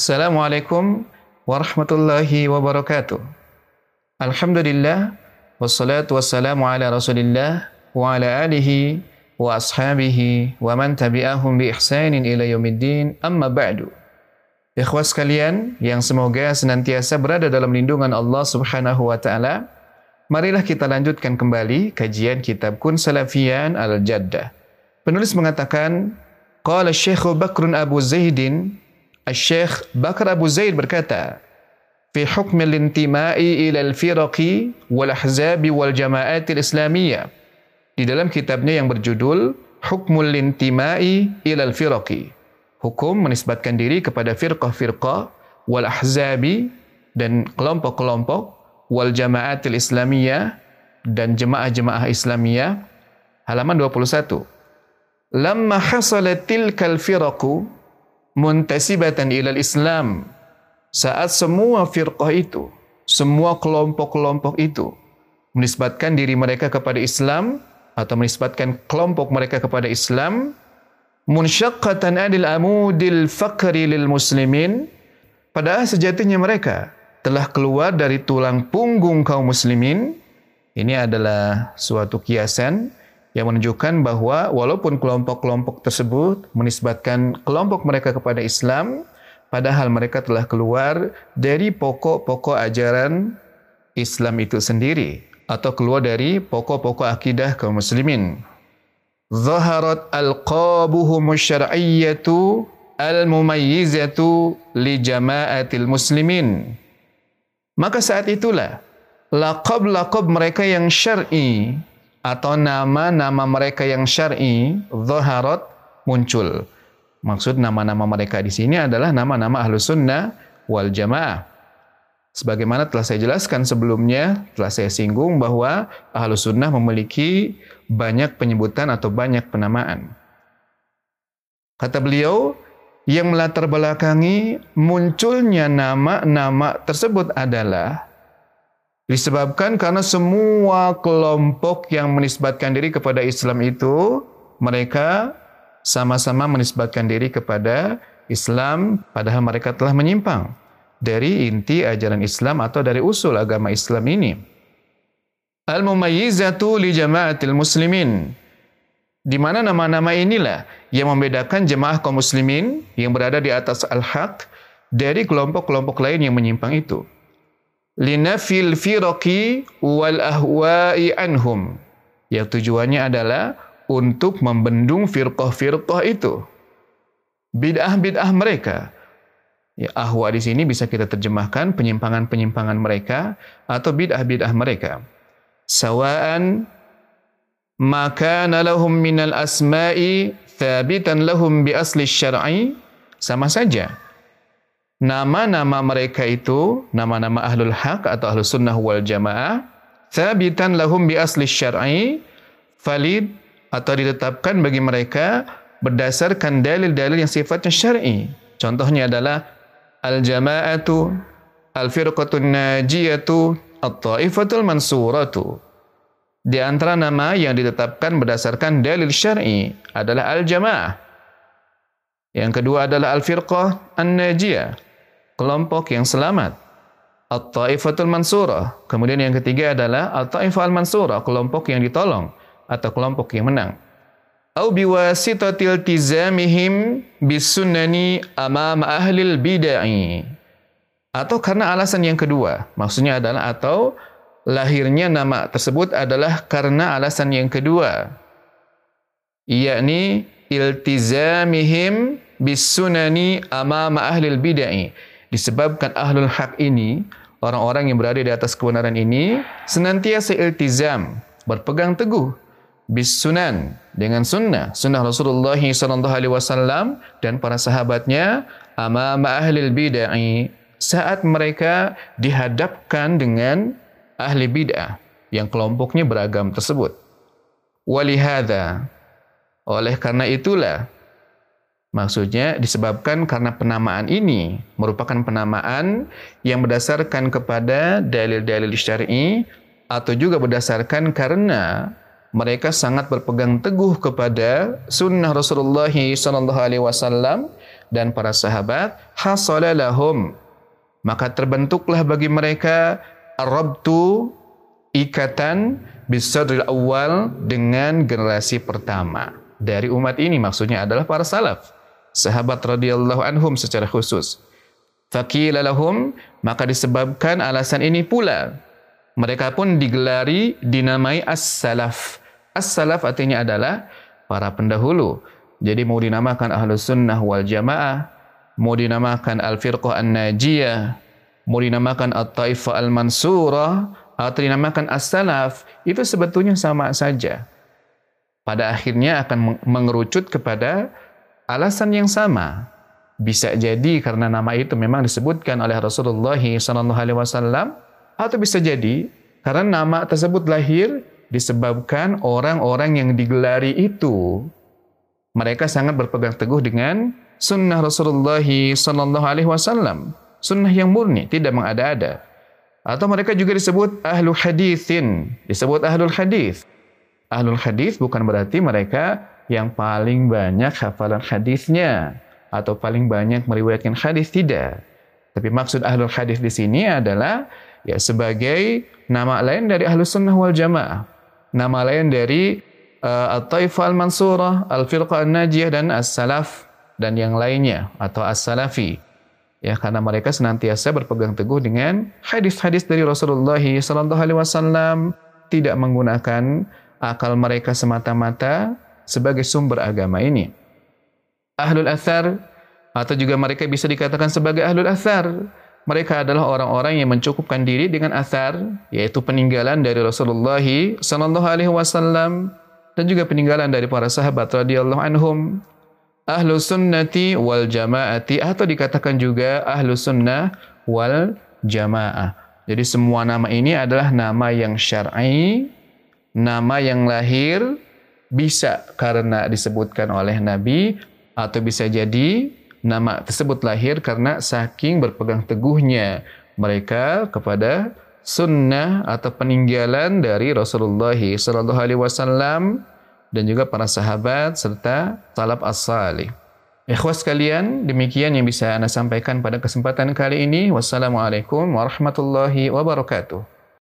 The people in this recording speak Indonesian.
Assalamualaikum warahmatullahi wabarakatuh. Alhamdulillah wassalatu wassalamu ala Rasulillah wa ala alihi wa ashabihi wa man tabi'ahum bi ihsanin ila yaumiddin amma ba'du. Ikhwas sekalian yang semoga senantiasa berada dalam lindungan Allah Subhanahu wa taala. Marilah kita lanjutkan kembali kajian kitab Kun Salafiyan Al-Jaddah. Penulis mengatakan, qala Syekh Bakrun Abu Zaidin Syekh Bakar Abu Zaid berkata, fi hukm al-intima'i ila al-firaqi wal ahzabi wal jama'at al-islamiyah. Di dalam kitabnya yang berjudul Hukmul Intima'i ila al-firaqi. Hukum menisbatkan diri kepada firqah-firqah wal ahzabi dan kelompok-kelompok wal jama'at al-islamiyah dan jemaah-jemaah Islamiyah halaman 21. Lamma hasalat tilkal firaqu muntasibatan ilal Islam. Saat semua firqah itu, semua kelompok-kelompok itu menisbatkan diri mereka kepada Islam atau menisbatkan kelompok mereka kepada Islam, munsyaqqatan adil amudil fakri lil muslimin, padahal sejatinya mereka telah keluar dari tulang punggung kaum muslimin. Ini adalah suatu kiasan yang menunjukkan bahwa walaupun kelompok-kelompok tersebut menisbatkan kelompok mereka kepada Islam, padahal mereka telah keluar dari pokok-pokok ajaran Islam itu sendiri atau keluar dari pokok-pokok akidah kaum muslimin. Zaharat alqabuhum syar'iyyatu al-mumayyizatu li jama'atil muslimin. Maka saat itulah laqab-laqab mereka yang syar'i atau nama-nama mereka yang syar'i zaharat muncul. Maksud nama-nama mereka di sini adalah nama-nama ahlu sunnah wal jamaah. Sebagaimana telah saya jelaskan sebelumnya, telah saya singgung bahwa ahlu sunnah memiliki banyak penyebutan atau banyak penamaan. Kata beliau, yang melatar belakangi munculnya nama-nama tersebut adalah Disebabkan karena semua kelompok yang menisbatkan diri kepada Islam itu, mereka sama-sama menisbatkan diri kepada Islam, padahal mereka telah menyimpang dari inti ajaran Islam atau dari usul agama Islam ini. Al-mumayyizatu li jama'atil muslimin. Di mana nama-nama inilah yang membedakan jemaah kaum muslimin yang berada di atas al-haq dari kelompok-kelompok lain yang menyimpang itu linafil firaqi wal ahwa'i anhum. Yang tujuannya adalah untuk membendung firqah-firqah itu. Bid'ah-bid'ah mereka. Ya, ahwa di sini bisa kita terjemahkan penyimpangan-penyimpangan mereka atau bid'ah-bid'ah mereka. Sawa'an maka lahum minal asma'i thabitan lahum bi asli syar'i sama saja nama-nama mereka itu, nama-nama ahlul haq atau ahlus sunnah wal jamaah, thabitan lahum bi asli syar'i, valid atau ditetapkan bagi mereka berdasarkan dalil-dalil yang sifatnya syar'i. Contohnya adalah al-jama'atu, al-firqatun najiyatu, at-ta'ifatul mansuratu. Di antara nama yang ditetapkan berdasarkan dalil syar'i adalah al-jama'ah. Yang kedua adalah al-firqah an-najiyah kelompok yang selamat. At-Taifatul Mansurah. Kemudian yang ketiga adalah At-Taifah Al-Mansurah, kelompok yang ditolong atau kelompok yang menang. Au biwasitatil tizamihim bisunnani amam ahlil bid'ah. Atau karena alasan yang kedua. Maksudnya adalah atau lahirnya nama tersebut adalah karena alasan yang kedua. Yakni iltizamihim bisunani amam ahlil bid'ah disebabkan ahlul haq ini, orang-orang yang berada di atas kebenaran ini, senantiasa iltizam, berpegang teguh bis sunan dengan sunnah sunnah Rasulullah wasallam dan para sahabatnya amama ahlil bid'ah saat mereka dihadapkan dengan ahli bid'ah yang kelompoknya beragam tersebut. Walihada oleh karena itulah Maksudnya disebabkan karena penamaan ini merupakan penamaan yang berdasarkan kepada dalil-dalil syar'i atau juga berdasarkan karena mereka sangat berpegang teguh kepada sunnah Rasulullah sallallahu alaihi wasallam dan para sahabat hasalalahum maka terbentuklah bagi mereka arabtu ikatan bisadril awal dengan generasi pertama. Dari umat ini maksudnya adalah para salaf sahabat radhiyallahu anhum secara khusus. Faqila maka disebabkan alasan ini pula. Mereka pun digelari dinamai as-salaf. As-salaf artinya adalah para pendahulu. Jadi mau dinamakan ahlus sunnah wal jamaah mau dinamakan Al-Firqah An-Najiyah, mau dinamakan At-Taifah Al-Mansurah, atau dinamakan As-Salaf, itu sebetulnya sama saja. Pada akhirnya akan mengerucut kepada alasan yang sama. Bisa jadi karena nama itu memang disebutkan oleh Rasulullah SAW, atau bisa jadi karena nama tersebut lahir disebabkan orang-orang yang digelari itu mereka sangat berpegang teguh dengan sunnah Rasulullah wasallam, sunnah yang murni, tidak mengada-ada. Atau mereka juga disebut ahlu hadithin, disebut ahlul hadis. Ahlul hadis bukan berarti mereka yang paling banyak hafalan hadisnya atau paling banyak meriwayatkan hadis tidak. Tapi maksud ahlul hadis di sini adalah ya sebagai nama lain dari ahlus sunnah wal jamaah. Nama lain dari uh, At-Taifah Al-Mansurah, Al-Firqah An-Najiyah dan As-Salaf dan yang lainnya atau as-salafi ya karena mereka senantiasa berpegang teguh dengan hadis-hadis dari Rasulullah sallallahu alaihi wasallam tidak menggunakan akal mereka semata-mata sebagai sumber agama ini. Ahlul athar atau juga mereka bisa dikatakan sebagai ahlul athar. Mereka adalah orang-orang yang mencukupkan diri dengan athar yaitu peninggalan dari Rasulullah sallallahu alaihi wasallam dan juga peninggalan dari para sahabat radhiyallahu anhum. Ahlu sunnati wal jamaati atau dikatakan juga ahlu sunnah wal jamaah. Jadi semua nama ini adalah nama yang syar'i, nama yang lahir bisa karena disebutkan oleh Nabi atau bisa jadi nama tersebut lahir karena saking berpegang teguhnya mereka kepada sunnah atau peninggalan dari Rasulullah sallallahu alaihi wasallam dan juga para sahabat serta salaf as-salih. Ikhwas sekalian, demikian yang bisa Anda sampaikan pada kesempatan kali ini. Wassalamualaikum warahmatullahi wabarakatuh.